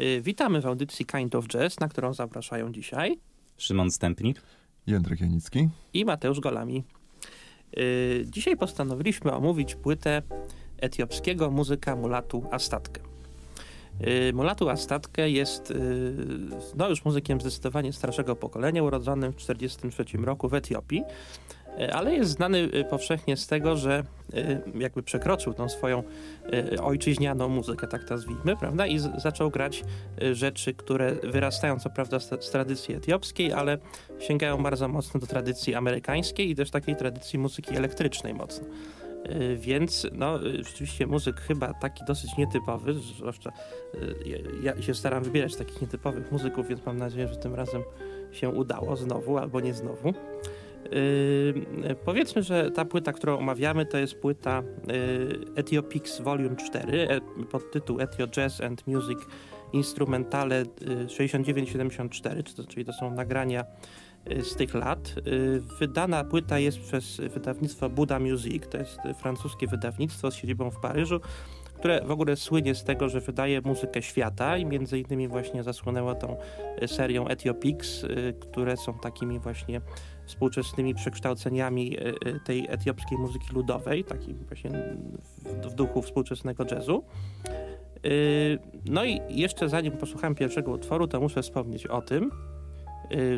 Y, Witamy w audycji Kind of Jazz, na którą zapraszają dzisiaj Szymon Stępnik. Jędrek Janicki. i Mateusz Golami. Y, Dzisiaj postanowiliśmy omówić płytę etiopskiego muzyka Mulatu Astatkę. Y, Mulatu Astatkę jest y, no już muzykiem zdecydowanie starszego pokolenia, urodzonym w 1943 roku w Etiopii, y, ale jest znany powszechnie z tego, że jakby przekroczył tą swoją ojczyźnianą muzykę, tak nazwijmy, prawda? I zaczął grać rzeczy, które wyrastają co prawda z, z tradycji etiopskiej, ale sięgają bardzo mocno do tradycji amerykańskiej i też takiej tradycji muzyki elektrycznej mocno. Y, Więc no, y, rzeczywiście muzyk chyba taki dosyć nietypowy, zwłaszcza y, ja się staram wybierać takich nietypowych muzyków, więc mam nadzieję, że tym razem się udało znowu albo nie znowu. Yy, powiedzmy, że ta płyta, którą omawiamy, to jest płyta yy, Volume 4 e, pod tytuł Etio Jazz and Music Instrumentale yy, 69-74, czy to- czyli to są nagrania z tych lat. Yy, Wydana płyta jest przez wydawnictwo Buddha Music, to jest francuskie wydawnictwo z siedzibą w Paryżu, które w ogóle słynie z tego, że wydaje muzykę świata i między innymi właśnie zasłonęło tą yy, serią Etiopix, yy, które są takimi właśnie współczesnymi przekształceniami tej etiopskiej muzyki ludowej, takim właśnie w, duchu współczesnego jazzu. No i jeszcze zanim posłuchałem pierwszego utworu, to muszę wspomnieć o tym,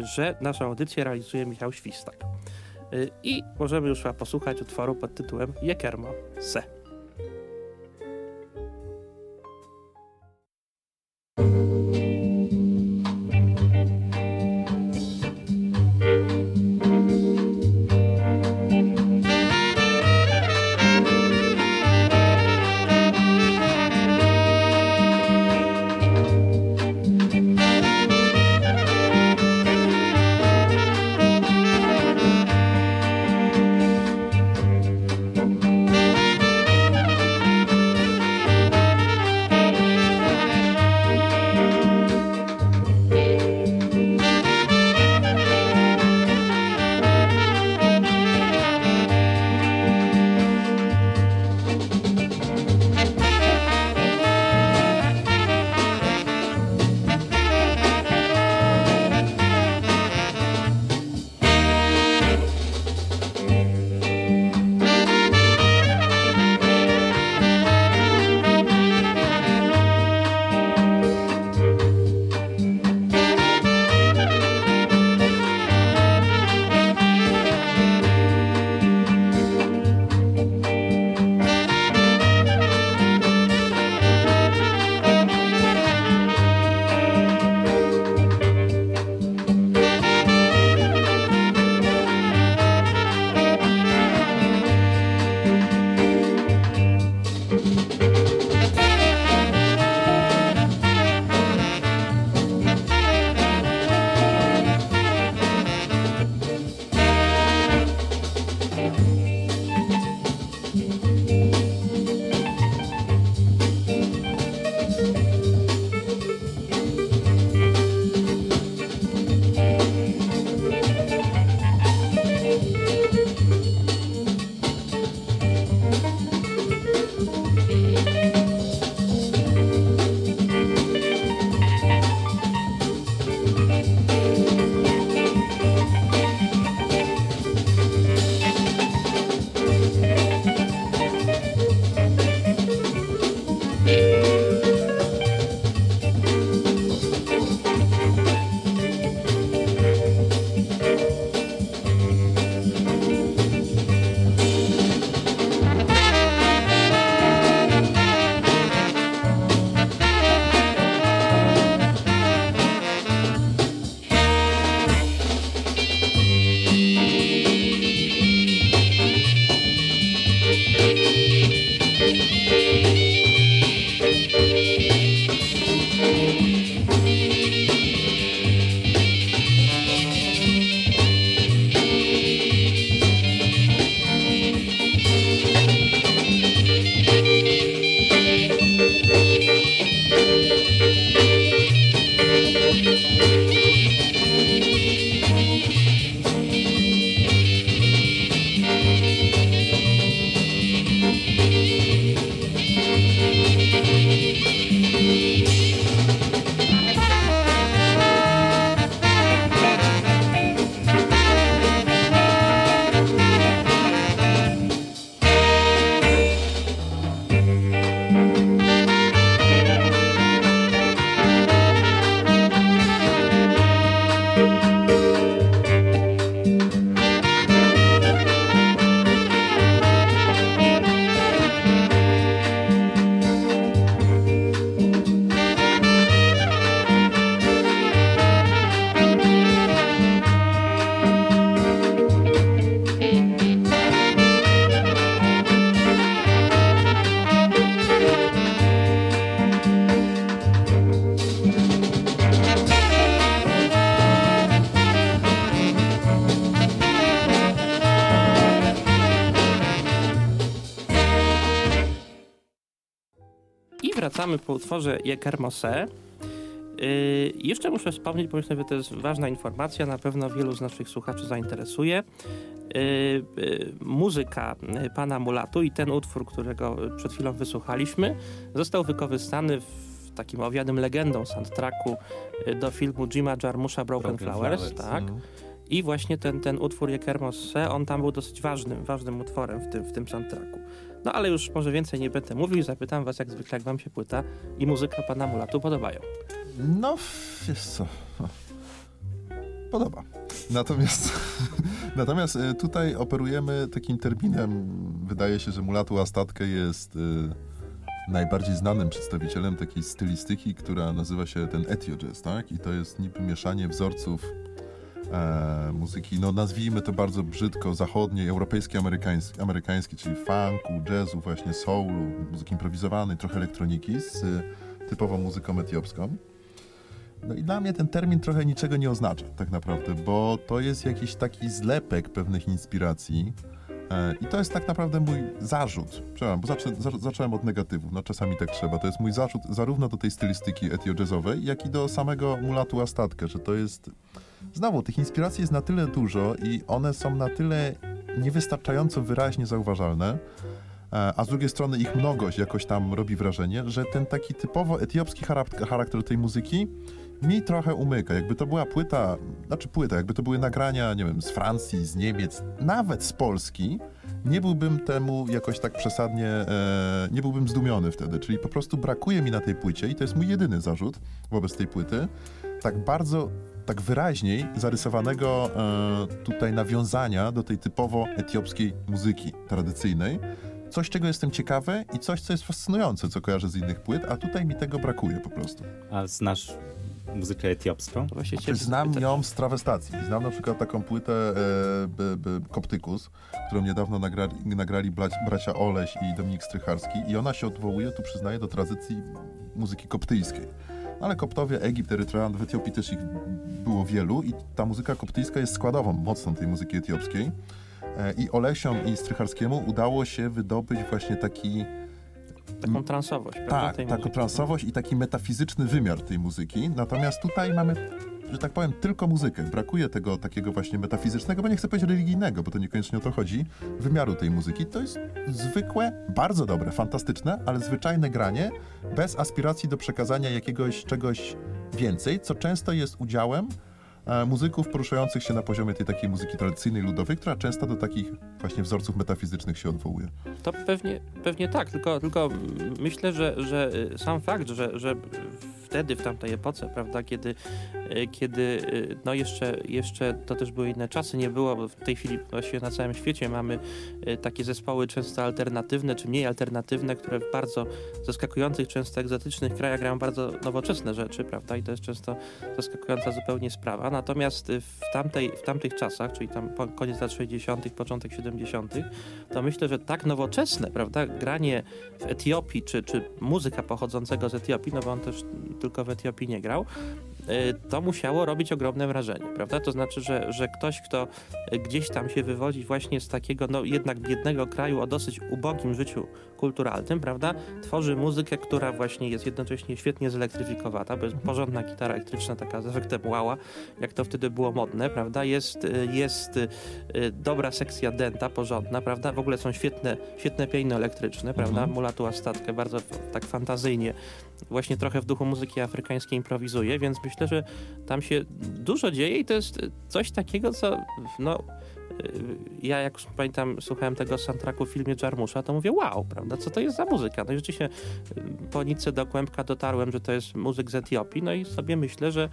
że naszą audycję realizuje Michał Świstak. Yy, I możemy już posłuchać utworu pod tytułem Jekermo Se. Po utworze Jekermose. Yy, jeszcze muszę wspomnieć, bo myślę, że to jest ważna informacja, na pewno wielu z naszych słuchaczy zainteresuje. Yy, yy, muzyka pana Mulatu i ten utwór, którego przed chwilą wysłuchaliśmy, został wykorzystany w takim owianym legendą soundtracku do filmu Jima Jarmusza Broken, Broken Flowers, Flowers, tak. No. I właśnie ten, ten utwór Jekermose, on tam był dosyć ważnym, ważnym utworem w tym, w tym soundtracku. No ale już może więcej nie będę mówił, zapytam was jak zwykle, jak wam się płyta i muzyka pana Mulatu podobają. No, wiesz co, podoba. Natomiast, natomiast e, tutaj operujemy takim terminem, wydaje się, że Mulatu Astatkę jest y, najbardziej znanym przedstawicielem takiej stylistyki, która nazywa się ten etio jazz, tak? I to jest niby mieszanie wzorców e, muzyki, no nazwijmy to bardzo brzydko, zachodniej, europejskiej, amerykańskiej, amerykańskiej, czyli funku, jazzu, właśnie soulu, muzyki improwizowanej, trochę elektroniki z typową muzyką etiopską. No i dla mnie ten termin trochę niczego nie oznacza tak naprawdę, bo to jest jakiś taki zlepek pewnych inspiracji i to jest tak naprawdę mój zarzut. Przepraszam, bo zacznę, zacząłem od negatywów, no czasami tak trzeba. To jest mój zarzut zarówno do tej stylistyki etio-jazzowej, jak i do samego mulatu Astatkę, że to jest... Znowu, tych inspiracji jest na tyle dużo i one są na tyle niewystarczająco wyraźnie zauważalne, e, a z drugiej strony ich mnogość jakoś tam robi wrażenie, że ten taki typowo etiopski charakter tej muzyki mi trochę umyka. Jakby to była płyta, znaczy płyta, jakby to były nagrania, nie wiem, z Francji, z Niemiec, nawet z Polski, nie byłbym temu jakoś tak przesadnie, e, nie byłbym zdumiony wtedy. Czyli po prostu brakuje mi na tej płycie, i to jest mój jedyny zarzut wobec tej płyty, tak bardzo tak wyraźniej zarysowanego e, tutaj nawiązania do tej typowo etiopskiej muzyki tradycyjnej. Coś, czego jestem ciekawy i coś, co jest fascynujące, co kojarzę z innych płyt, a tutaj mi tego brakuje po prostu. A znasz muzykę etiopską? Właśnie znaczy, znam ją z trawestacji. Znam na przykład taką płytę e, b, b, Koptykus, którą niedawno nagrali, nagrali bracia Oleś i Dominik Strycharski i ona się odwołuje, tu przyznaję, do tradycji muzyki koptyjskiej. Ale koptowie, Egipt, Erytrean, w Etiopii też ich było wielu i ta muzyka koptyjska jest składową mocną tej muzyki etiopskiej. E, I Olesiom i Strycharskiemu udało się wydobyć właśnie taki taką transowość. Tak, taką transowość i taki metafizyczny wymiar tej muzyki. Natomiast tutaj mamy że tak powiem, tylko muzykę. Brakuje tego takiego właśnie metafizycznego, bo nie chcę powiedzieć religijnego, bo to niekoniecznie o to chodzi, wymiaru tej muzyki. To jest zwykłe, bardzo dobre, fantastyczne, ale zwyczajne granie, bez aspiracji do przekazania jakiegoś czegoś więcej, co często jest udziałem muzyków poruszających się na poziomie tej takiej muzyki tradycyjnej, ludowej, która często do takich właśnie wzorców metafizycznych się odwołuje. To pewnie, pewnie tak, tylko, tylko myślę, że, że sam fakt, że, że wtedy, w tamtej epoce, prawda, kiedy, e, kiedy e, no jeszcze, jeszcze to też były inne czasy, nie było, bo w tej chwili właściwie na całym świecie mamy takie zespoły często alternatywne, czy mniej alternatywne, które w bardzo zaskakujących, często egzotycznych krajach grają bardzo nowoczesne rzeczy, prawda, i to jest często zaskakująca zupełnie sprawa. Natomiast w, tamtej, w tamtych czasach, czyli tam koniec lat 60., początek 70., to myślę, że tak nowoczesne, prawda, granie w Etiopii, czy, czy muzyka pochodzącego z Etiopii, no bo on też tylko w Etiopii nie grał, y, to musiało robić ogromne wrażenie, prawda? To znaczy, że, że ktoś, kto gdzieś tam się wywodzi właśnie z takiego, no jednak biednego kraju o dosyć ubogim życiu kulturalnym, prawda? Tworzy muzykę, która właśnie jest jednocześnie świetnie zelektryfikowana, bo jest porządna gitara elektryczna, taka z efektem wała, jak to wtedy było modne, prawda? Jest, y, jest y, dobra sekcja denta, porządna, prawda? W ogóle są świetne, świetne piano elektryczne, prawda? Mhm. Mulatu statkę bardzo tak fantazyjnie właśnie trochę w duchu muzyki afrykańskiej improwizuje, więc myślę, że tam się dużo dzieje i to jest coś takiego, co no y, ja jak pamiętam, słuchałem tego soundtracku w filmie Jarmusza, to mówię, wow, prawda, co to jest za muzyka? No i rzeczywiście y, po nitce do kłębka dotarłem, że to jest muzyk z Etiopii, no i sobie myślę, że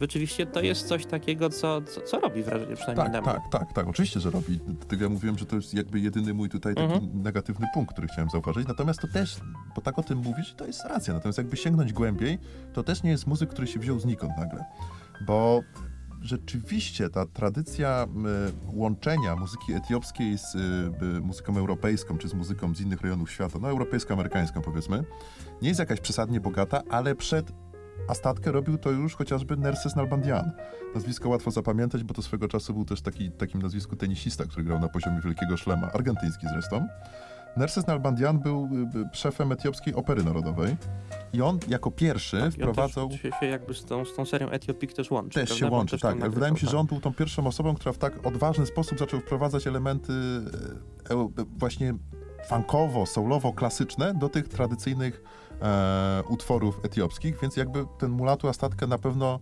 rzeczywiście to jest coś takiego, co, co, co robi wrażenie, przynajmniej tak, na mnie. Tak, tak, tak, oczywiście, że robi. Dlatego ja mówiłem, że to jest jakby jedyny mój tutaj taki mhm. negatywny punkt, który chciałem zauważyć. Natomiast to też, bo tak o tym mówisz, to jest racja. Natomiast jakby sięgnąć głębiej, to też nie jest muzyk, który się wziął znikąd nagle. Bo rzeczywiście ta tradycja y, łączenia muzyki etiopskiej z y, muzyką europejską, czy z muzyką z innych rejonów świata, no europejsko-amerykańską powiedzmy, nie jest jakaś przesadnie bogata, ale przed a statkę robił to już chociażby Nerses Nalbandian. Nazwisko łatwo zapamiętać, bo to swego czasu był też taki, takim nazwisku tenisista, który grał na poziomie wielkiego szlema, argentyński zresztą. Nerses Nalbandian był y, szefem etiopskiej opery narodowej i on jako pierwszy Tak, wprowadzał... Też się, się jakby z tą, z tą serią Etiopik też łączy. Też prawda? się łączy, też tak. Ale wydaje mi się, nagrywał, że on był tą pierwszą osobą, która w tak odważny sposób zaczął wprowadzać elementy e, e, właśnie funkowo, soulowo, klasyczne do tych tradycyjnych e, utworów etiopskich, więc jakby ten mulatu Astatkę na pewno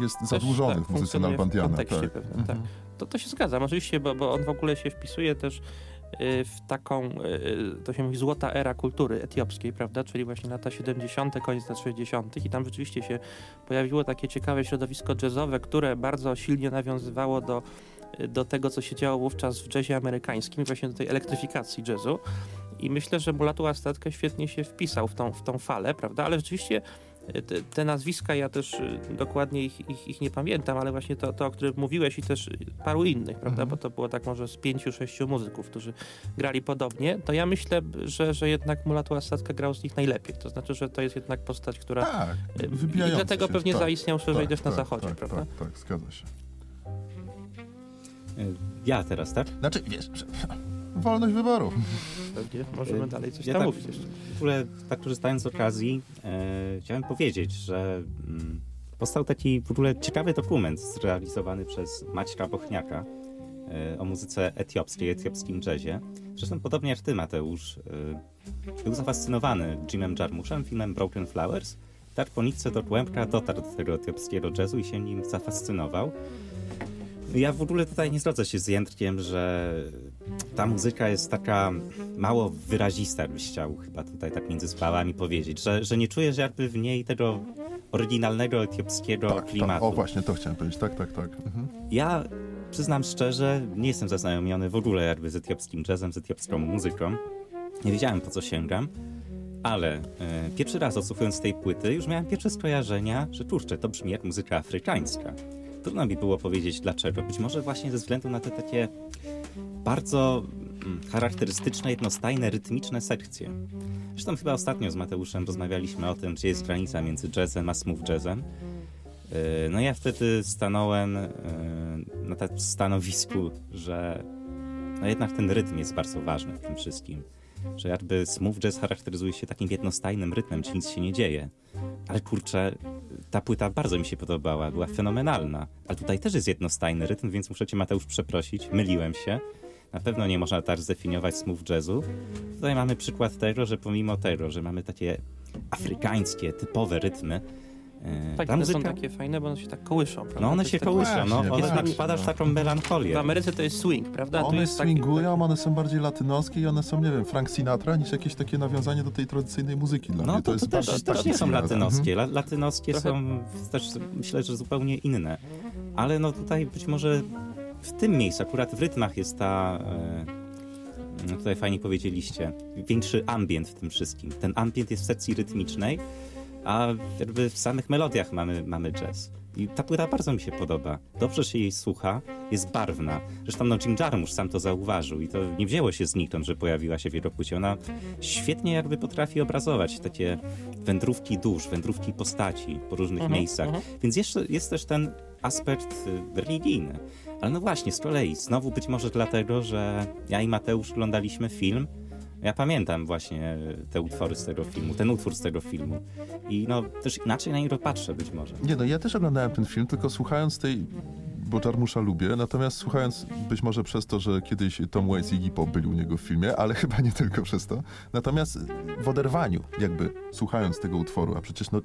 jest Też, zadłużony tak, w muzyce w Nalbandiana. Tak. pewnym, Mhm. tak. To, to się zgadzam, oczywiście, bo, bo on w ogóle się wpisuje też y, w taką, y, to się mówi, złota era kultury etiopskiej, prawda, czyli właśnie lata 70., koniec lat 60. i tam rzeczywiście się pojawiło takie ciekawe środowisko jazzowe, które bardzo silnie nawiązywało do, do tego, co się działo wówczas w jazzie amerykańskim, właśnie do tej elektryfikacji jazzu. I myślę, że Mulatu Astatkę świetnie się wpisał w tą, w tą falę, prawda, ale rzeczywiście te, te nazwiska, ja też y, dokładnie ich, ich, ich nie pamiętam, ale właśnie to, to, o którym mówiłeś i też paru innych, prawda, Mhm. bo to było tak może z pięciu, sześciu muzyków, którzy grali podobnie, to ja myślę, że, że jednak Mulatu Astatka grał z nich najlepiej. To znaczy, że to jest jednak postać, która... Tak, y, I dlatego się. pewnie tak, zaistniał szerzej tak, też na tak, zachodzie, tak, prawda? Tak, tak, zgadza się. Ja teraz, tak? Znaczy, wiesz, że, wolność wyboru. Pewnie możemy Y, dalej coś ja tam tak- mówić jeszcze. W ogóle, tak korzystając z okazji, e, chciałem powiedzieć, że mm, powstał taki w ogóle ciekawy dokument zrealizowany przez Maćka Bochniaka e, o muzyce etiopskiej, etiopskim jazzie. Zresztą podobnie jak ty, Mateusz, e, był zafascynowany Jimem Jarmuszem, filmem Broken Flowers. Tak po nitce do kłębka dotarł do tego etiopskiego jazzu i się nim zafascynował. Ja w ogóle tutaj nie zgodzę się z Jędrkiem, że ta muzyka jest taka mało wyrazista, byś chciał chyba tutaj tak między spałami powiedzieć, że, że nie czujesz jakby w niej tego oryginalnego etiopskiego Tak, tak, klimatu. o właśnie, to chciałem powiedzieć. Tak, tak, tak. Mhm. Ja przyznam szczerze, nie jestem zaznajomiony w ogóle jakby z etiopskim jazzem, z etiopską muzyką. Nie wiedziałem po co sięgam, ale e, pierwszy raz odsłuchując tej płyty już miałem pierwsze skojarzenia, że kurczę, to brzmi jak muzyka afrykańska. Trudno mi było powiedzieć dlaczego. Być może właśnie ze względu na te takie bardzo mm, charakterystyczne, jednostajne, rytmiczne sekcje. Zresztą chyba ostatnio z Mateuszem rozmawialiśmy o tym, gdzie jest granica między jazzem a smooth jazzem. Yy, No ja wtedy stanąłem yy, na takim stanowisku, że no jednak ten rytm jest bardzo ważny w tym wszystkim. Że jakby smooth jazz charakteryzuje się takim jednostajnym rytmem, gdzie nic się nie dzieje. Ale kurczę, ta płyta bardzo mi się podobała, była fenomenalna. Ale tutaj też jest jednostajny rytm, więc muszę cię Mateusz przeprosić, myliłem się. Na pewno nie można tak zdefiniować smooth jazzu. Tutaj mamy przykład tego, że pomimo tego, że mamy takie afrykańskie, typowe rytmy, Tak, ta one są takie fajne, bo one się tak kołyszą, prawda? No one To się taki- kołyszą, no Właśnie, one tak wpadasz w taką melancholię. W Ameryce to jest swing, prawda? One jest taki- swingują, one są bardziej latynoskie i one są, nie wiem, Frank Sinatra niż jakieś takie nawiązanie do tej tradycyjnej muzyki dla No mnie. to, to, jest też, bardzo- też bardzo nie są inne. latynoskie. La, latynoskie Trochę- są też myślę, że zupełnie inne. Ale no tutaj być może w tym miejscu, akurat w rytmach jest ta... E, no tutaj fajnie powiedzieliście. Większy ambient w tym wszystkim. Ten ambient jest w sekcji rytmicznej, a jakby w samych melodiach mamy, mamy jazz. I ta płyta bardzo mi się podoba. Dobrze się jej słucha, jest barwna. Zresztą no, Jim Jarmusch sam to zauważył i to nie wzięło się znikąd, że pojawiła się w jego płycie. Ona świetnie jakby potrafi obrazować takie wędrówki dusz, wędrówki postaci po różnych Mhm, miejscach. mhm. Więc jeszcze jest też ten aspekt y, religijny. Ale no właśnie, z kolei, znowu być może dlatego, że ja i Mateusz oglądaliśmy film. Ja pamiętam właśnie te utwory z tego filmu, ten utwór z tego filmu. I no też inaczej na niego patrzę być może. Nie no, ja też oglądałem ten film, tylko słuchając tej, bo Jarmusza lubię, natomiast słuchając być może przez to, że kiedyś Tom Waits i Iggy Pop byli u niego w filmie, ale chyba nie tylko przez to. Natomiast w oderwaniu, jakby słuchając tego utworu, a przecież no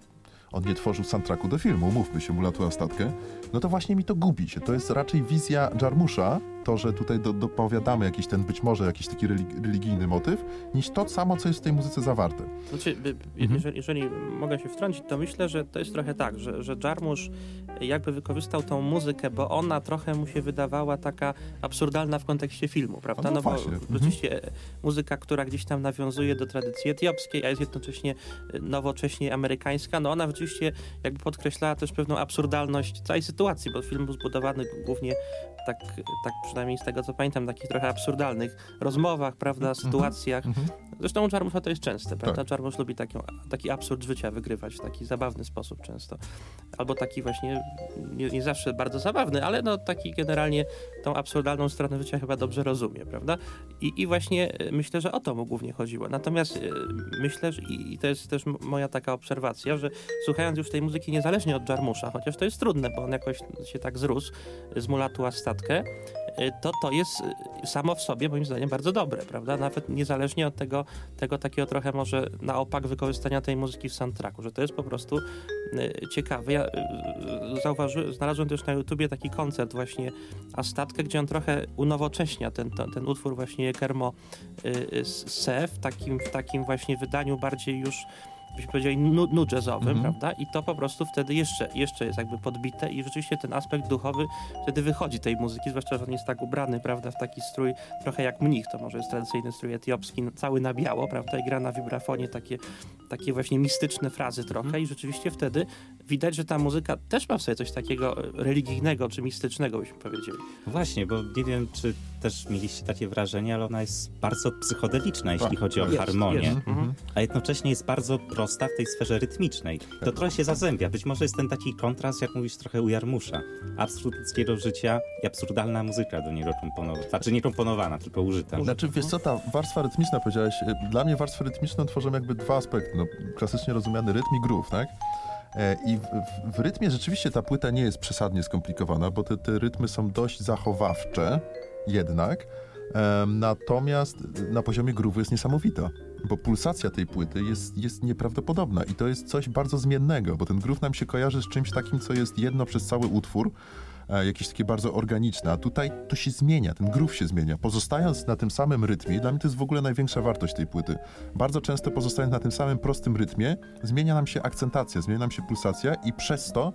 on nie tworzył soundtracku do filmu, mówmy się, Mulatu Statkę, no to właśnie mi to gubi się. To jest raczej wizja Jarmusza, to, że tutaj do, dopowiadamy jakiś ten, być może jakiś taki religi- religijny motyw, niż to samo, co jest w tej muzyce zawarte. Znaczy, Mhm. jeżeli, jeżeli mogę się wtrącić, to myślę, że to jest trochę tak, że, że Jarmusz jakby wykorzystał tą muzykę, bo ona trochę mu się wydawała taka absurdalna w kontekście filmu, prawda? A no bo mhm. e, muzyka, która gdzieś tam nawiązuje do tradycji etiopskiej, a jest jednocześnie e, nowocześnie amerykańska, no ona rzeczywiście jakby podkreślała też pewną absurdalność całej sytuacji, bo film był zbudowany głównie tak, tak przynajmniej z tego co pamiętam, takich trochę absurdalnych rozmowach, prawda, sytuacjach, Mhm. Zresztą u Jarmusza to jest częste, prawda? Tak. Jarmusz lubi taki, taki absurd życia wygrywać w taki zabawny sposób często. Albo taki właśnie, nie, nie zawsze bardzo zabawny, ale no taki generalnie tą absurdalną stronę życia chyba dobrze rozumie, prawda? I, i właśnie e, myślę, że o to mu głównie chodziło. Natomiast e, myślę, że, i i to jest też moja taka obserwacja, że słuchając już tej muzyki niezależnie od Jarmusza, chociaż to jest trudne, bo on jakoś się tak zrósł z mulatu a statkę, to to jest y, samo w sobie moim zdaniem bardzo dobre, prawda? Nawet niezależnie od tego, tego takiego trochę może na opak wykorzystania tej muzyki w soundtracku, że to jest po prostu y, ciekawe. Ja y, zauważyłem, znalazłem też na YouTubie taki koncert właśnie Astatkę, gdzie on trochę unowocześnia ten, ten, ten utwór właśnie Kermo y, y, Se w takim, w takim właśnie wydaniu bardziej już byśmy powiedzieli nu, nu jazzowym, Mhm. prawda? I to po prostu wtedy jeszcze, jeszcze jest jakby podbite i rzeczywiście ten aspekt duchowy wtedy wychodzi tej muzyki, zwłaszcza, że on jest tak ubrany, prawda, w taki strój trochę jak mnich, to może jest tradycyjny strój etiopski, no, cały na biało, prawda, i gra na wibrafonie takie, takie właśnie mistyczne frazy trochę i rzeczywiście wtedy widać, że ta muzyka też ma w sobie coś takiego e, religijnego czy mistycznego, byśmy powiedzieli. Właśnie, bo nie wiem, czy też mieliście takie wrażenie, ale ona jest bardzo psychodeliczna, jeśli Tak, chodzi o jest, harmonię. jest. Mhm. a jednocześnie jest bardzo prosta w tej sferze rytmicznej. To trochę się zazębia. Być może jest ten taki kontrast, jak mówisz, trochę u Jarmusza. Absurd ludzkiego życia i absurdalna muzyka do niego komponowana. Znaczy nie komponowana, tylko użyta. Znaczy, wiesz co, ta warstwa rytmiczna, powiedziałeś, y, dla mnie warstwę rytmiczną tworzą jakby dwa aspekty. No, klasycznie rozumiany rytm i groove, tak? E, I w, w, w rytmie rzeczywiście ta płyta nie jest przesadnie skomplikowana, bo te, te rytmy są dość zachowawcze jednak. Em, natomiast na poziomie groove'u jest niesamowita, bo pulsacja tej płyty jest, jest nieprawdopodobna i to jest coś bardzo zmiennego, bo ten groove nam się kojarzy z czymś takim, co jest jedno przez cały utwór, e, jakieś takie bardzo organiczne, a tutaj to się zmienia, ten groove się zmienia. Pozostając na tym samym rytmie, dla mnie to jest w ogóle największa wartość tej płyty. Bardzo często pozostając na tym samym prostym rytmie, zmienia nam się akcentacja, zmienia nam się pulsacja i przez to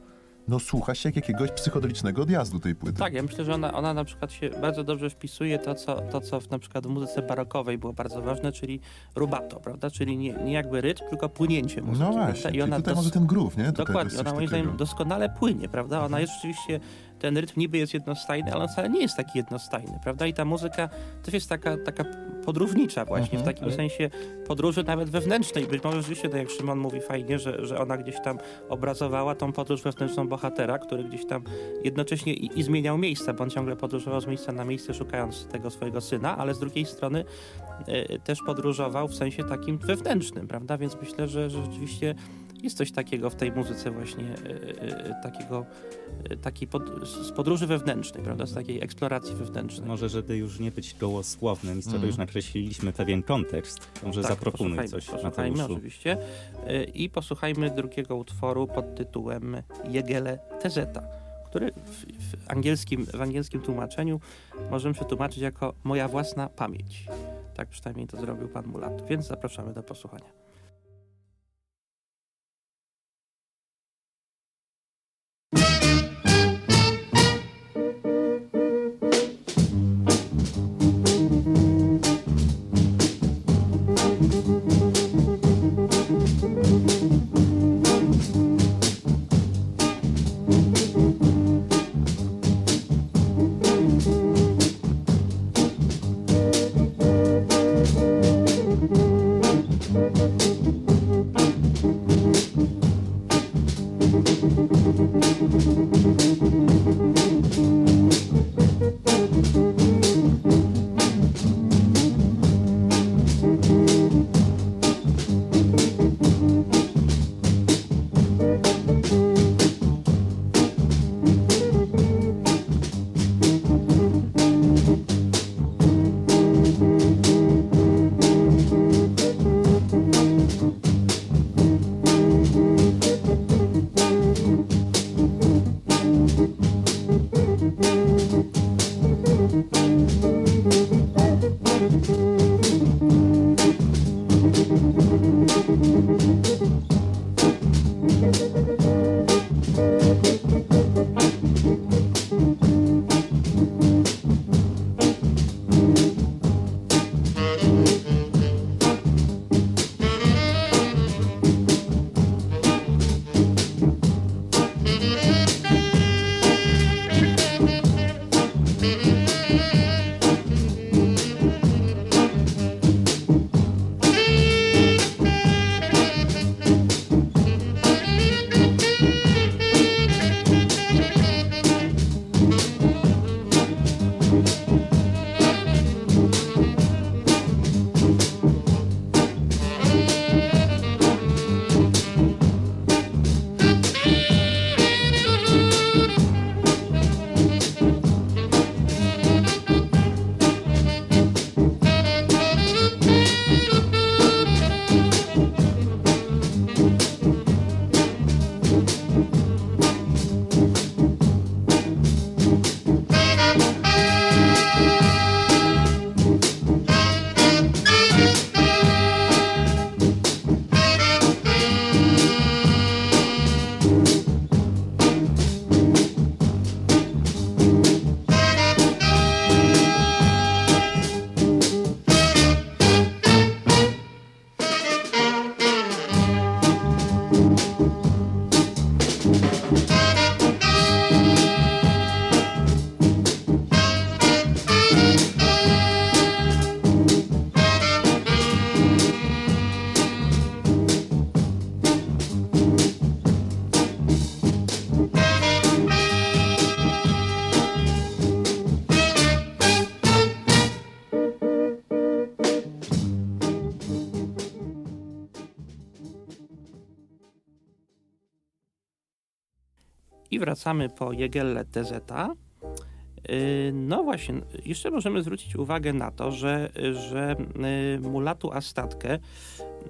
no słucha się jak jakiegoś psychodelicznego odjazdu tej płyty. Tak, ja myślę, że ona, ona na przykład się bardzo dobrze wpisuje to co, to, co w, na przykład w muzyce barokowej było bardzo ważne, czyli rubato, prawda? Czyli nie, nie jakby rytm, tylko płynięcie muzyki. No właśnie, I ona tutaj dos- może ten groove, nie? Dokładnie, ona moim zdaniem doskonale płynie, prawda? Ona jest rzeczywiście, ten rytm niby jest jednostajny, ale on wcale nie jest taki jednostajny, prawda? I ta muzyka też jest taka, taka podróżnicza właśnie, Mhm, w takim ale- sensie podróży nawet wewnętrznej. Być może rzeczywiście, tak jak Szymon mówi fajnie, że, że ona gdzieś tam obrazowała tą podróż wewnętrzną bohatera, który gdzieś tam jednocześnie i, i zmieniał miejsca, bo on ciągle podróżował z miejsca na miejsce, szukając tego swojego syna, ale z drugiej strony e, też podróżował w sensie takim wewnętrznym, prawda? Więc myślę, że, że rzeczywiście jest coś takiego w tej muzyce właśnie, e, e, takiego, e, takiej pod, z podróży wewnętrznej, prawda? Z takiej eksploracji wewnętrznej. Może, żeby już nie być gołosłownym, skoro Mhm. już nakreśliliśmy pewien kontekst, to może Tak, zaproponuj coś Posłuchajmy Mateuszu. oczywiście. I posłuchajmy drugiego utworu pod tytułem Jegele Tezeta, który w, w, angielskim, w angielskim tłumaczeniu możemy przetłumaczyć jako moja własna pamięć. Tak przynajmniej to zrobił pan Mulat, więc zapraszamy do posłuchania. Wracamy po Jegelle TZ. Y, no właśnie, jeszcze możemy zwrócić uwagę na to, że, że y, Mulatu Astatkę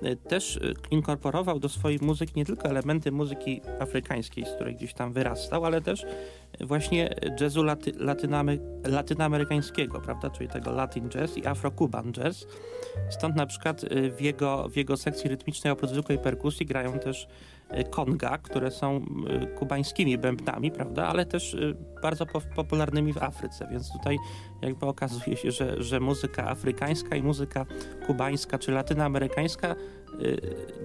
y, też inkorporował do swojej muzyki nie tylko elementy muzyki afrykańskiej, z której gdzieś tam wyrastał, ale też właśnie jazzu laty, latynoamerykańskiego, prawda, czyli tego Latin jazz i Afro-Cuban jazz. Stąd na przykład w jego, w jego sekcji rytmicznej oprócz zwykłej perkusji grają też konga, które są kubańskimi bębnami, prawda, ale też bardzo popularnymi w Afryce, więc tutaj jakby okazuje się, że, że muzyka afrykańska i muzyka kubańska czy latynoamerykańska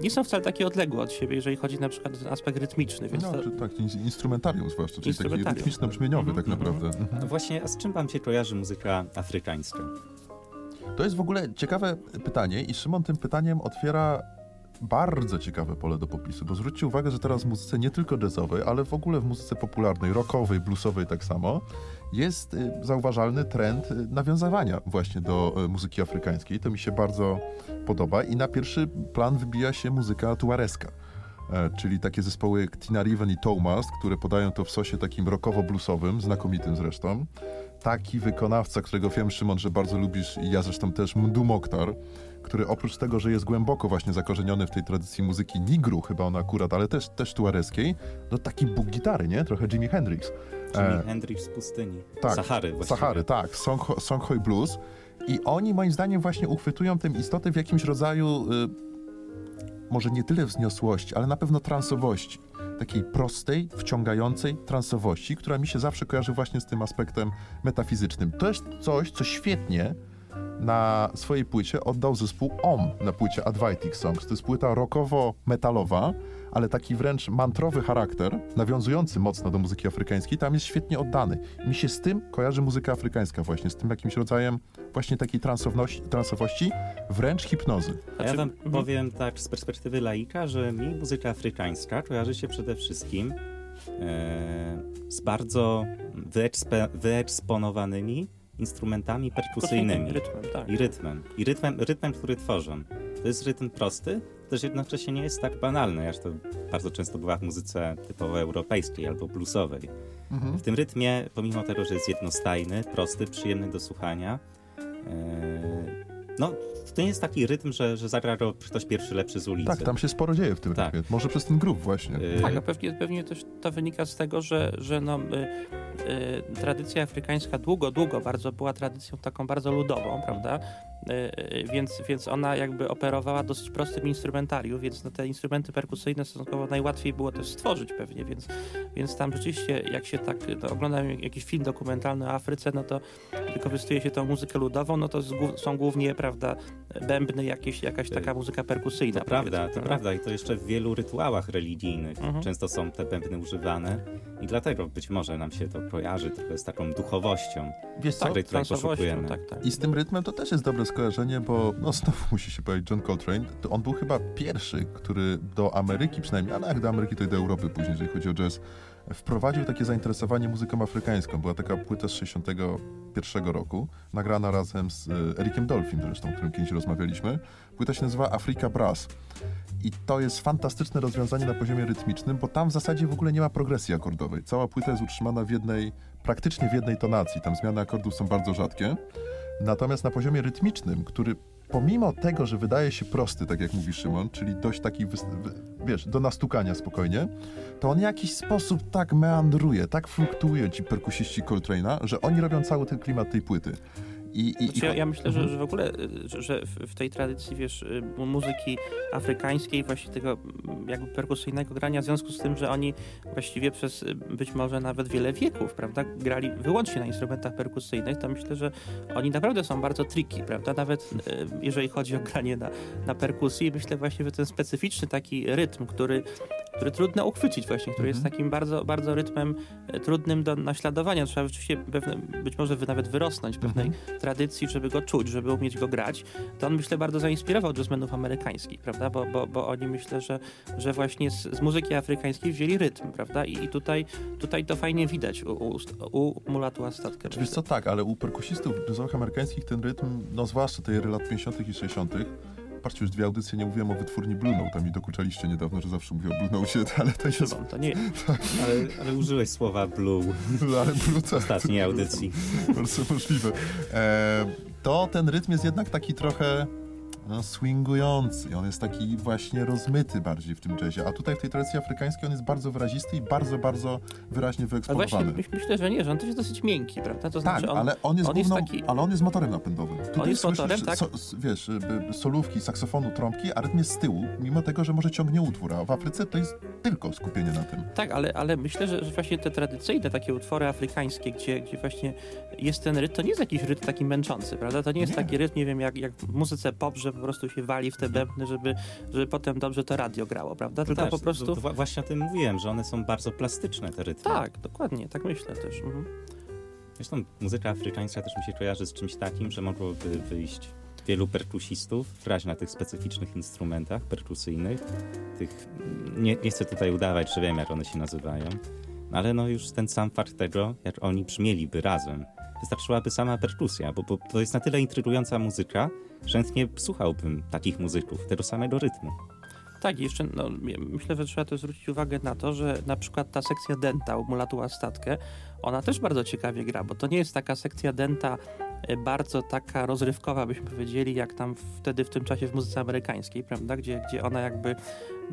nie są wcale takie odległe od siebie, jeżeli chodzi na przykład o ten aspekt rytmiczny. Więc no, to... czy tak, instrumentarium zwłaszcza, czyli instrumentarium. taki rytmiczno-brzmieniowy tak mhm, naprawdę. No właśnie, a z czym wam się kojarzy muzyka afrykańska? To jest w ogóle ciekawe pytanie i Szymon tym pytaniem otwiera bardzo ciekawe pole do popisu, bo zwróćcie uwagę, że teraz w muzyce nie tylko jazzowej, ale w ogóle w muzyce popularnej, rockowej, bluesowej tak samo, jest y, zauważalny trend y, nawiązywania właśnie do y, muzyki afrykańskiej. To mi się bardzo podoba i na pierwszy plan wybija się muzyka tuareska e, czyli takie zespoły Tina Riven i Thomas, które podają to w sosie takim rockowo-bluesowym, znakomitym zresztą. Taki wykonawca, którego wiem, Szymon, że bardzo lubisz i ja zresztą też, Mundu Mokhtar, który oprócz tego, że jest głęboko właśnie zakorzeniony w tej tradycji muzyki nigru, chyba on akurat, ale też, też tuareskiej, no taki bóg gitary, nie? Trochę Jimi Hendrix. Jimi e, Hendrix z pustyni. Tak, Sahary właściwie. Sahary, tak. Song, Songhoi Blues. I oni moim zdaniem właśnie uchwytują tę istotę w jakimś rodzaju y, może nie tyle wzniosłości, ale na pewno transowości. Takiej prostej, wciągającej transowości, która mi się zawsze kojarzy właśnie z tym aspektem metafizycznym. To jest coś, co świetnie na swojej płycie oddał zespół OM na płycie Advaitic Songs. To jest płyta rockowo-metalowa, ale taki wręcz mantrowy charakter, nawiązujący mocno do muzyki afrykańskiej, tam jest świetnie oddany. Mi się z tym kojarzy muzyka afrykańska właśnie, z tym jakimś rodzajem właśnie takiej transowości, wręcz hipnozy. A ja wam mhm. powiem tak z perspektywy laika, że mi muzyka afrykańska kojarzy się przede wszystkim e, z bardzo wyekspe, wyeksponowanymi instrumentami perkusyjnymi. Rytmem, tak. I rytmem. I rytmem, rytmem, który tworzą. To jest rytm prosty, też jednocześnie nie jest tak banalny, jak to bardzo często bywa w muzyce typowo europejskiej albo bluesowej. Mhm. W tym rytmie, pomimo tego, że jest jednostajny, prosty, przyjemny do słuchania, yy, no, to nie jest taki rytm, że, że zagra ktoś pierwszy lepszy z ulicy. Tak, tam się sporo dzieje w tym tak. rytmie. Może przez ten grup właśnie. Yy... Tak, a pewnie, pewnie też to wynika z tego, że, że no, y, y, tradycja afrykańska długo, długo bardzo była tradycją taką bardzo ludową, prawda? Y, więc, więc ona jakby operowała dosyć prostym instrumentarium, więc no te instrumenty perkusyjne stosunkowo najłatwiej było też stworzyć pewnie, więc, więc tam rzeczywiście jak się tak no, jakiś film dokumentalny o Afryce, no to wykorzystuje się tą muzykę ludową, no to są głównie, prawda, bębny, jakieś, jakaś taka muzyka perkusyjna. To prawda, to no. prawda i to jeszcze w wielu rytuałach religijnych mhm. często są te bębny używane i dlatego być może nam się to kojarzy trochę z taką duchowością, Wiesz co? której, której poszukujemy. Tak, tak. I z tym rytmem to też jest dobre skojarzenie, bo no znowu musi się powiedzieć John Coltrane, to on był chyba pierwszy, który do Ameryki przynajmniej, ale jak do Ameryki, to i do Europy później, jeżeli chodzi o jazz, wprowadził takie zainteresowanie muzyką afrykańską. Była taka płyta z 61 roku, nagrana razem z e, Erikiem Dolphin zresztą, o którym kiedyś rozmawialiśmy. Płyta się nazywa Africa Brass. I to jest fantastyczne rozwiązanie na poziomie rytmicznym, bo tam w zasadzie w ogóle nie ma progresji akordowej. Cała płyta jest utrzymana w jednej, praktycznie w jednej tonacji. Tam zmiany akordów są bardzo rzadkie. Natomiast na poziomie rytmicznym, który pomimo tego, że wydaje się prosty, tak jak mówi Szymon, czyli dość taki, wiesz, do nastukania spokojnie, to on w jakiś sposób tak meandruje, tak fluktuuje ci perkusiści Coltrane'a, że oni robią cały ten klimat tej płyty. I, i, znaczy, ja, ja, myślę, że, mhm. że w ogóle, że w, tej tradycji, wiesz, y, muzyki afrykańskiej, właśnie tego jakby perkusyjnego grania, w związku z tym, że oni właściwie przez y, być może nawet wiele wieków, prawda, grali wyłącznie na instrumentach perkusyjnych, to myślę, że oni naprawdę są bardzo tricky, prawda, nawet y, jeżeli chodzi o granie na, na perkusji, myślę właśnie, że ten specyficzny taki rytm, który który trudno uchwycić właśnie, który jest mhm. takim bardzo, bardzo rytmem e, trudnym do naśladowania. Trzeba rzeczywiście pewne, być może nawet wyrosnąć pewnej mhm. tradycji, żeby go czuć, żeby umieć go grać. To on myślę bardzo zainspirował jazzmenów amerykańskich, prawda? Bo, bo, bo oni myślę, że, że właśnie z, z muzyki afrykańskiej wzięli rytm, prawda? I, i tutaj, tutaj to fajnie widać u, u, u Mulatu Astatkę. Wiesz co, tak, ale u perkusistów jazzowych amerykańskich ten rytm, no zwłaszcza tej lat 50. i 60., Patrzcie, już dwie audycje nie mówiłem o wytwórni Blue Note, tam mi dokuczaliście niedawno, że zawsze mówię o Blue Note, ale to jest... Szymon, to nie Ale, ale użyłeś słowa blue Ale Blue w tak, ostatniej audycji. bardzo możliwe. E, to ten rytm jest jednak taki trochę no, swingujący. On jest taki właśnie rozmyty bardziej w tym jazzie. A tutaj w tej tradycji afrykańskiej on jest bardzo wyrazisty i bardzo, bardzo wyraźnie właśnie wyeksponowany. myś- myślę, że nie, że on też jest dosyć miękki, prawda? To Tak, znaczy on, ale on jest, on jest główną, taki- ale on jest motorem napędowym. Tutaj jest słyszysz, motorem, tak. so, wiesz, y, y, solówki, saksofonu, trąbki, a rytm jest z tyłu, mimo tego, że może ciągnie utwór, a w Afryce to jest tylko skupienie na tym. Tak, ale, ale myślę, że, że właśnie te tradycyjne takie utwory afrykańskie, gdzie, gdzie właśnie jest ten rytm, to nie jest jakiś rytm taki męczący, prawda? To nie jest Nie. taki rytm, nie wiem, jak, jak w muzyce pop, że po prostu się wali w te bębny, żeby, żeby potem dobrze to radio grało, prawda? Tylko Też, po prostu... to- to właśnie o tym mówiłem, że one są bardzo plastyczne, te rytmy. Tak, dokładnie, tak myślę też. Mhm. Zresztą muzyka afrykańska też mi się kojarzy z czymś takim, że mogłoby wyjść wielu perkusistów, grać na tych specyficznych instrumentach perkusyjnych. Tych, nie, nie chcę tutaj udawać, że wiem, jak one się nazywają, no ale no już ten sam fakt tego, jak oni brzmieliby razem. Wystarczyłaby sama perkusja, bo, bo to jest na tyle intrygująca muzyka, chętnie słuchałbym takich muzyków, tego samego rytmu. Tak, jeszcze no, myślę, że trzeba też zwrócić uwagę na to, że na przykład ta sekcja denta u Mulatu Statkę, ona też bardzo ciekawie gra, bo to nie jest taka sekcja denta e, bardzo taka rozrywkowa, byśmy powiedzieli, jak tam wtedy w tym czasie w muzyce amerykańskiej, prawda, gdzie, gdzie ona jakby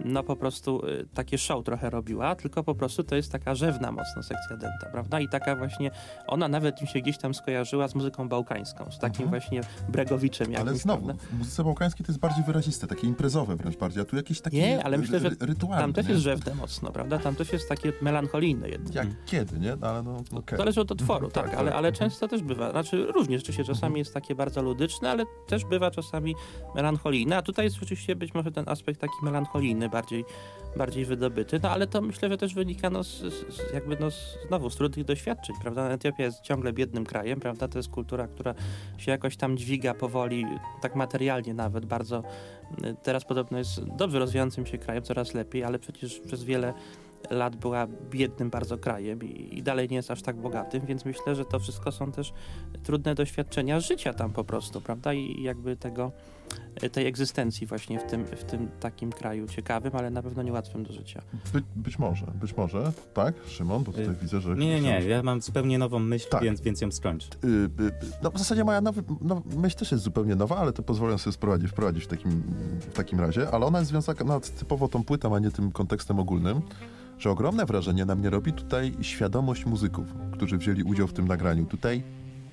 no po prostu y, takie show trochę robiła, tylko po prostu to jest taka rzewna mocno sekcja denta, prawda? I taka właśnie, ona nawet mi się gdzieś tam skojarzyła z muzyką bałkańską, z takim Mhm. właśnie Bregowiczem jakimś, Ale znowu, prawda? w muzyce bałkańskiej to jest bardziej wyraziste, takie imprezowe wręcz bardziej, a tu jakieś takie Nie, ale myślę, że rytualne. Tam też nie? jest rzewne mocno, prawda? Tam też jest takie melancholijne jednak. Jak kiedy, nie? No, ale no, okej. Zależy od utworu, Tak, tak, tak. ale, ale często też bywa, znaczy różnie rzeczywiście, czasami jest takie bardzo ludyczne, ale też bywa czasami melancholijne, a tutaj jest rzeczywiście być może ten aspekt taki melancholijny bardziej, bardziej wydobyty, no ale to myślę, że też wynika no, z, z, jakby no z, znowu z trudnych doświadczeń, prawda? Etiopia jest ciągle biednym krajem, prawda? To jest kultura, która się jakoś tam dźwiga powoli, tak materialnie nawet bardzo. y, Teraz podobno jest dobrze rozwijającym się krajem, coraz lepiej, ale przecież przez wiele lat była biednym bardzo krajem i, i dalej nie jest aż tak bogatym, więc myślę, że to wszystko są też trudne doświadczenia życia tam po prostu, prawda? I jakby tego, tej egzystencji właśnie w tym, w tym takim kraju ciekawym, ale na pewno niełatwym do życia. By, być może, być może, tak, Szymon, bo tutaj Y, widzę, że... Nie, nie, nie, ja mam zupełnie nową myśl, Tak. więc, więc ją skończę. Y, y, y, No w zasadzie moja nowy, no, myśl też jest zupełnie nowa, ale to pozwolę sobie sprowadzić, wprowadzić w takim, w takim razie, ale ona jest związana typowo tą płytą, a nie tym kontekstem ogólnym, że ogromne wrażenie na mnie robi tutaj świadomość muzyków, którzy wzięli udział w tym nagraniu. Tutaj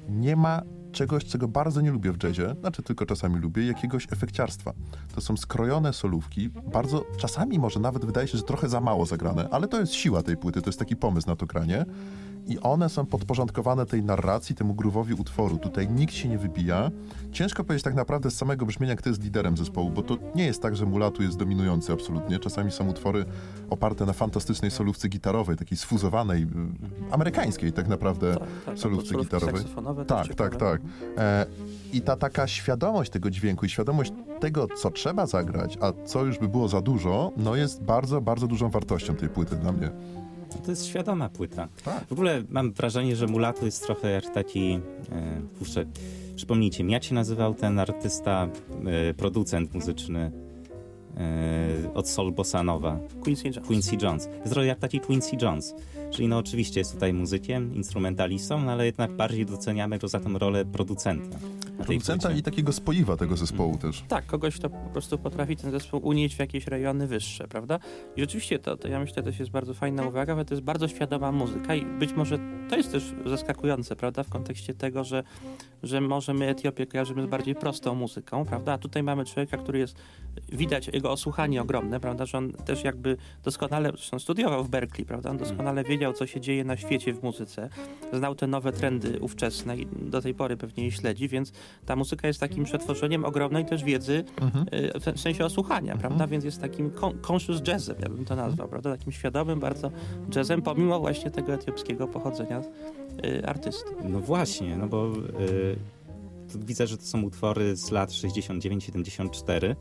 nie ma czegoś, czego bardzo nie lubię w jazzie, znaczy tylko czasami lubię, jakiegoś efekciarstwa. To są skrojone solówki, bardzo, czasami może nawet wydaje się, że trochę za mało zagrane, ale to jest siła tej płyty, to jest taki pomysł na to granie. I one są podporządkowane tej narracji, temu groove'owi utworu. Tutaj nikt się nie wybija. Ciężko powiedzieć tak naprawdę z samego brzmienia, kto jest liderem zespołu, bo to nie jest tak, że mulatu jest dominujący absolutnie. Czasami są utwory oparte na fantastycznej solówce gitarowej, takiej sfuzowanej, y, amerykańskiej tak naprawdę Tak, tak, solówce solówki gitarowej. Tak, tak, tak. E, I ta taka świadomość tego dźwięku i świadomość tego, co trzeba zagrać, a co już by było za dużo, no jest bardzo, bardzo dużą wartością tej płyty dla mnie. To jest świadoma płyta. Tak. W ogóle mam wrażenie, że Mulatu jest trochę jak taki... E, kurczę, przypomnijcie mi, jak się nazywał ten artysta, e, producent muzyczny e, od Soul Bossa Nova? Quincy Jones. Quincy Jones. Jest trochę jak taki Quincy Jones. Czyli no oczywiście jest tutaj muzykiem, instrumentalistą, no ale jednak bardziej doceniamy go za tą rolę producenta. Producenta i takiego spoiwa tego zespołu też. Tak, kogoś, kto po prostu potrafi ten zespół unieść w jakieś rejony wyższe, prawda? I rzeczywiście to, to ja myślę, też jest bardzo fajna uwaga, bo to jest bardzo świadoma muzyka i być może to jest też zaskakujące, prawda? W kontekście tego, że, że może my Etiopię kojarzymy z bardziej prostą muzyką, prawda? A tutaj mamy człowieka, który jest, widać jego osłuchanie ogromne, prawda? Że on też jakby doskonale, zresztą studiował w Berkeley, prawda? On doskonale wiedział, co się dzieje na świecie w muzyce, znał te nowe trendy ówczesne i do tej pory pewnie je śledzi, więc ta muzyka jest takim przetworzeniem ogromnej też wiedzy Mhm. y, w sensie osłuchania, Mhm. prawda? Więc jest takim con- conscious jazzem, ja bym to nazwał, prawda? Takim świadomym bardzo jazzem, pomimo właśnie tego etiopskiego pochodzenia y, artysty. No właśnie, no bo y, tu widzę, że to są utwory z lat 69-74.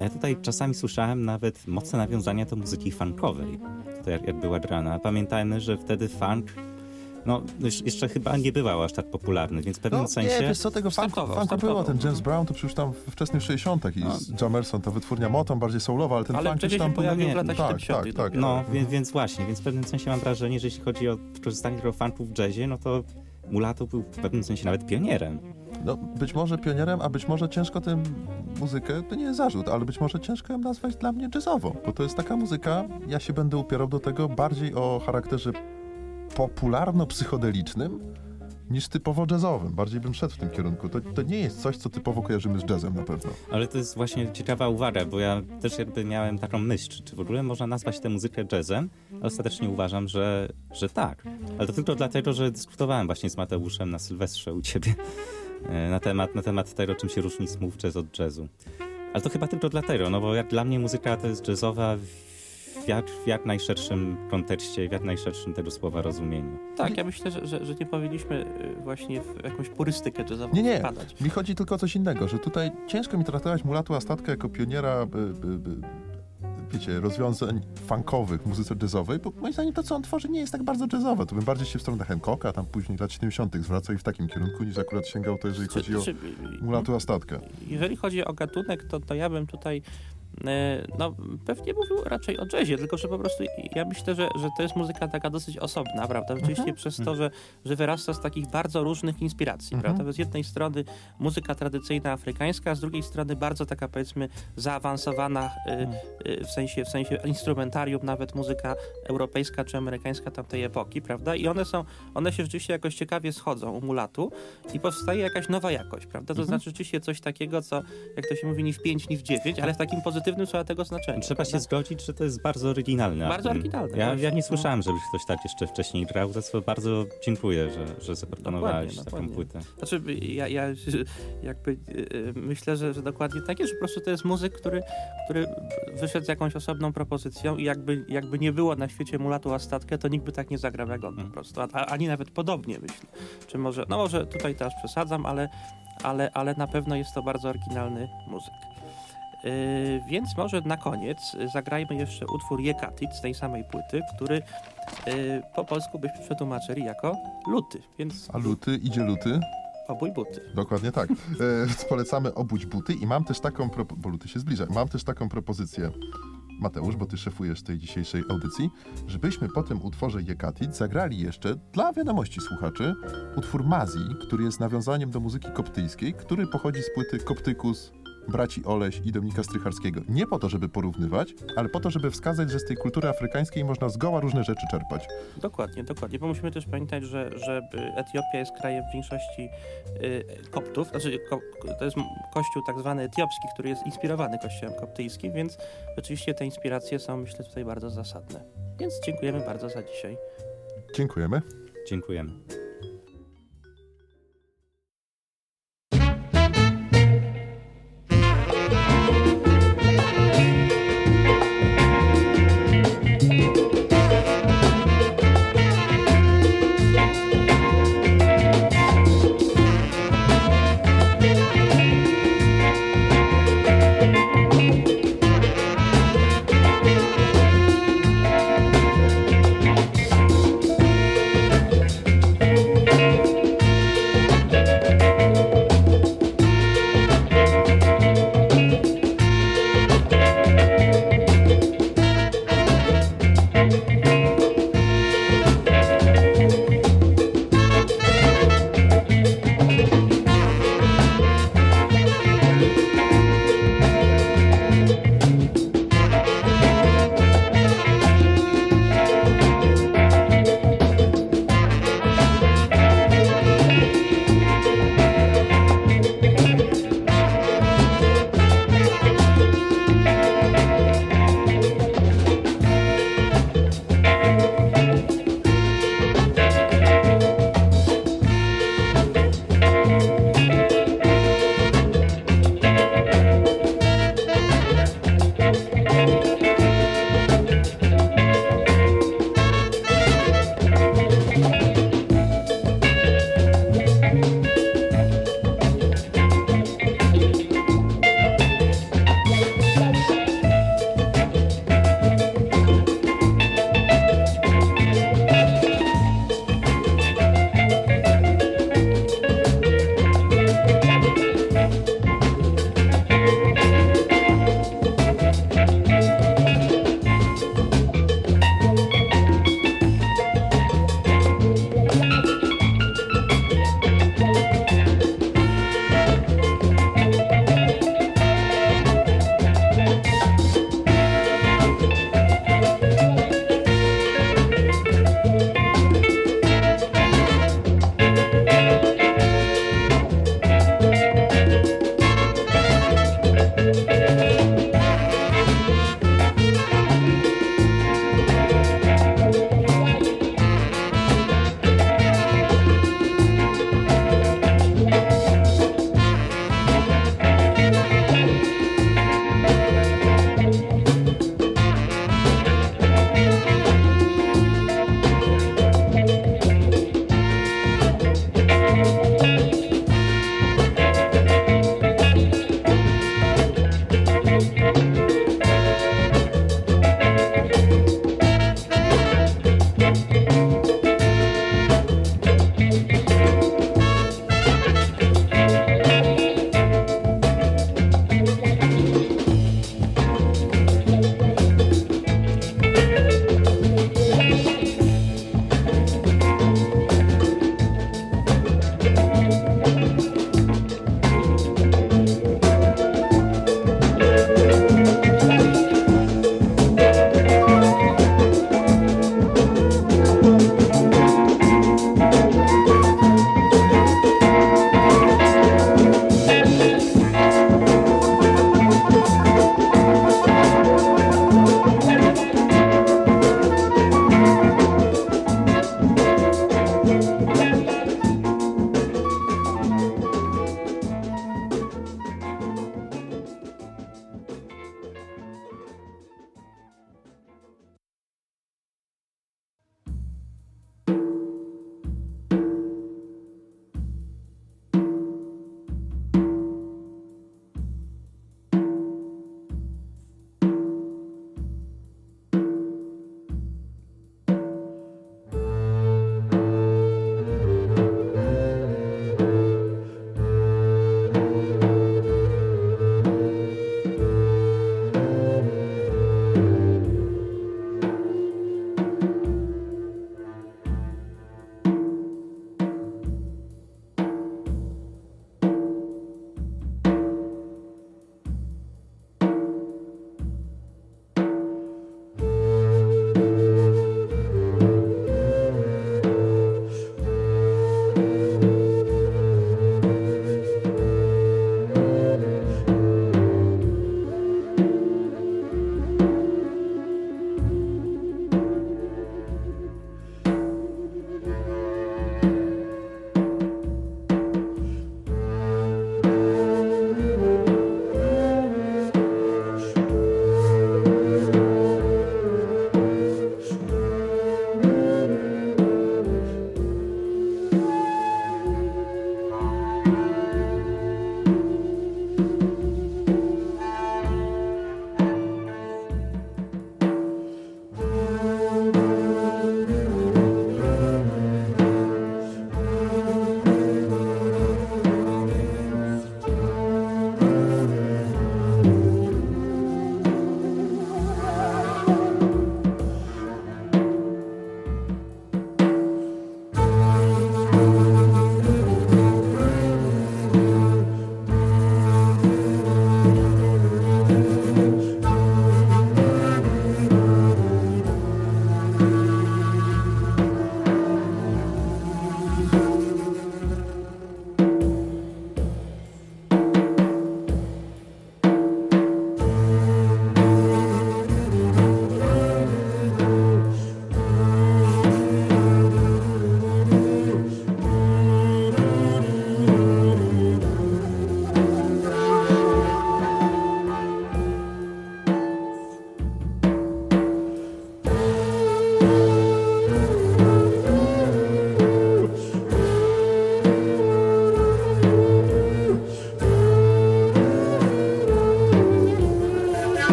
Ja tutaj czasami słyszałem nawet mocne nawiązania do muzyki funkowej, tutaj jak, była grana. Pamiętajmy, że wtedy funk no już- jeszcze chyba nie był aż tak popularny, więc w pewnym No, sensie... nie, wiesz co, tego funku, funku było, ten James Brown to przecież tam w wczesnych 60 i No. Jamerson, ta wytwórnia Motown, bardziej soulowa, ale ten Ale funk gdzieś tam się pojawił w latach tak, 70. tak, tak. No, więc, więc właśnie, więc w pewnym sensie mam wrażenie, że jeśli chodzi o wykorzystanie tego funku w jazzie, no to Mulatto był w pewnym sensie nawet pionierem. No, być może pionierem, a być może ciężko tę muzykę, to nie jest zarzut, ale być może ciężko ją nazwać dla mnie jazzową, bo to jest taka muzyka, ja się będę upierał do tego bardziej o charakterze popularno-psychodelicznym niż typowo jazzowym. Bardziej bym szedł w tym kierunku. To, to nie jest coś, co typowo kojarzymy z jazzem na pewno. Ale to jest właśnie ciekawa uwaga, bo ja też jakby miałem taką myśl, czy, czy w ogóle można nazwać tę muzykę jazzem, ostatecznie uważam, że, że tak. Ale to tylko dlatego, że dyskutowałem właśnie z Mateuszem na Sylwestrze u ciebie na temat, na temat tego, czym się różni smooth jazz od jazzu. Ale to chyba tylko dlatego, no bo jak dla mnie muzyka to jest jazzowa w jak, w jak najszerszym kontekście, w jak najszerszym tego słowa rozumieniu. Tak, ja myślę, że, że, że nie powinniśmy y, właśnie w jakąś purystykę jazzową Nie, nie. wpadać. Mi chodzi tylko o coś innego, że tutaj ciężko mi traktować Mulatu Astatkę jako pioniera, by, by, by, wiecie, rozwiązań funkowych muzyce jazzowej, bo moim zdaniem to, co on tworzy, nie jest tak bardzo jazzowe. To bym bardziej się w stronę Hancocka, tam później lat 70. zwracał i w takim kierunku, niż akurat sięgał to, jeżeli chodzi o Czy- czy- Mulatu Astatkę. Jeżeli chodzi o gatunek, to, to ja bym tutaj no, pewnie mówił raczej o jazzie, tylko że po prostu ja myślę, że, że to jest muzyka taka dosyć osobna, prawda? Rzeczywiście Mhm. przez to, że, że wyrasta z takich bardzo różnych inspiracji, Mhm. prawda? Z jednej strony muzyka tradycyjna afrykańska, a z drugiej strony bardzo taka powiedzmy zaawansowana e, Mhm. e, w sensie, w sensie instrumentarium, nawet muzyka europejska czy amerykańska tamtej epoki, prawda? I one są, one się rzeczywiście jakoś ciekawie schodzą u mulatu i powstaje jakaś nowa jakość, prawda? To Mhm. znaczy rzeczywiście coś takiego, co, jak to się mówi, nie w 5, ni w 9, ale w takim pozytywnym słowa tego znaczenia. Trzeba się prawda? zgodzić, że to jest bardzo oryginalne. Bardzo oryginalne, Ja, ja nie słyszałem, żeby ktoś tak jeszcze wcześniej grał, za co bardzo dziękuję, że, że zaproponowałeś Dokładnie, taką dokładnie. płytę. Znaczy, ja, ja jakby y, myślę, że, że dokładnie tak jest, że po prostu to jest muzyk, który, który wyszedł z jakąś osobną propozycją i jakby, jakby nie było na świecie mulatu Astatkę, to nikt by tak nie zagrał jak on po Mhm. prostu, a, ani nawet podobnie myślę. Czy może, no może tutaj teraz przesadzam, ale, ale, ale na pewno jest to bardzo oryginalny muzyk. Yy, więc może na koniec zagrajmy jeszcze utwór Jekatit z tej samej płyty, który yy, po polsku byśmy przetłumaczyli jako luty, więc A luty, idzie luty? obój buty. Dokładnie tak. E, polecamy obudź buty i mam też taką, propo- bo luty się zbliża, mam też taką propozycję, Mateusz, bo ty szefujesz tej dzisiejszej audycji, żebyśmy po tym utworze Jekatit zagrali jeszcze, dla wiadomości słuchaczy, utwór Mazji, który jest nawiązaniem do muzyki koptyjskiej, który pochodzi z płyty Koptykus braci Oleś i Dominika Strycharskiego. Nie po to, żeby porównywać, ale po to, żeby wskazać, że z tej kultury afrykańskiej można zgoła różne rzeczy czerpać. Dokładnie, dokładnie, bo musimy też pamiętać, że, że Etiopia jest krajem w większości y, koptów, znaczy ko, to jest kościół tak zwany etiopski, który jest inspirowany kościołem koptyjskim, więc rzeczywiście te inspiracje są myślę tutaj bardzo zasadne. Więc dziękujemy bardzo za dzisiaj. Dziękujemy. Dziękujemy.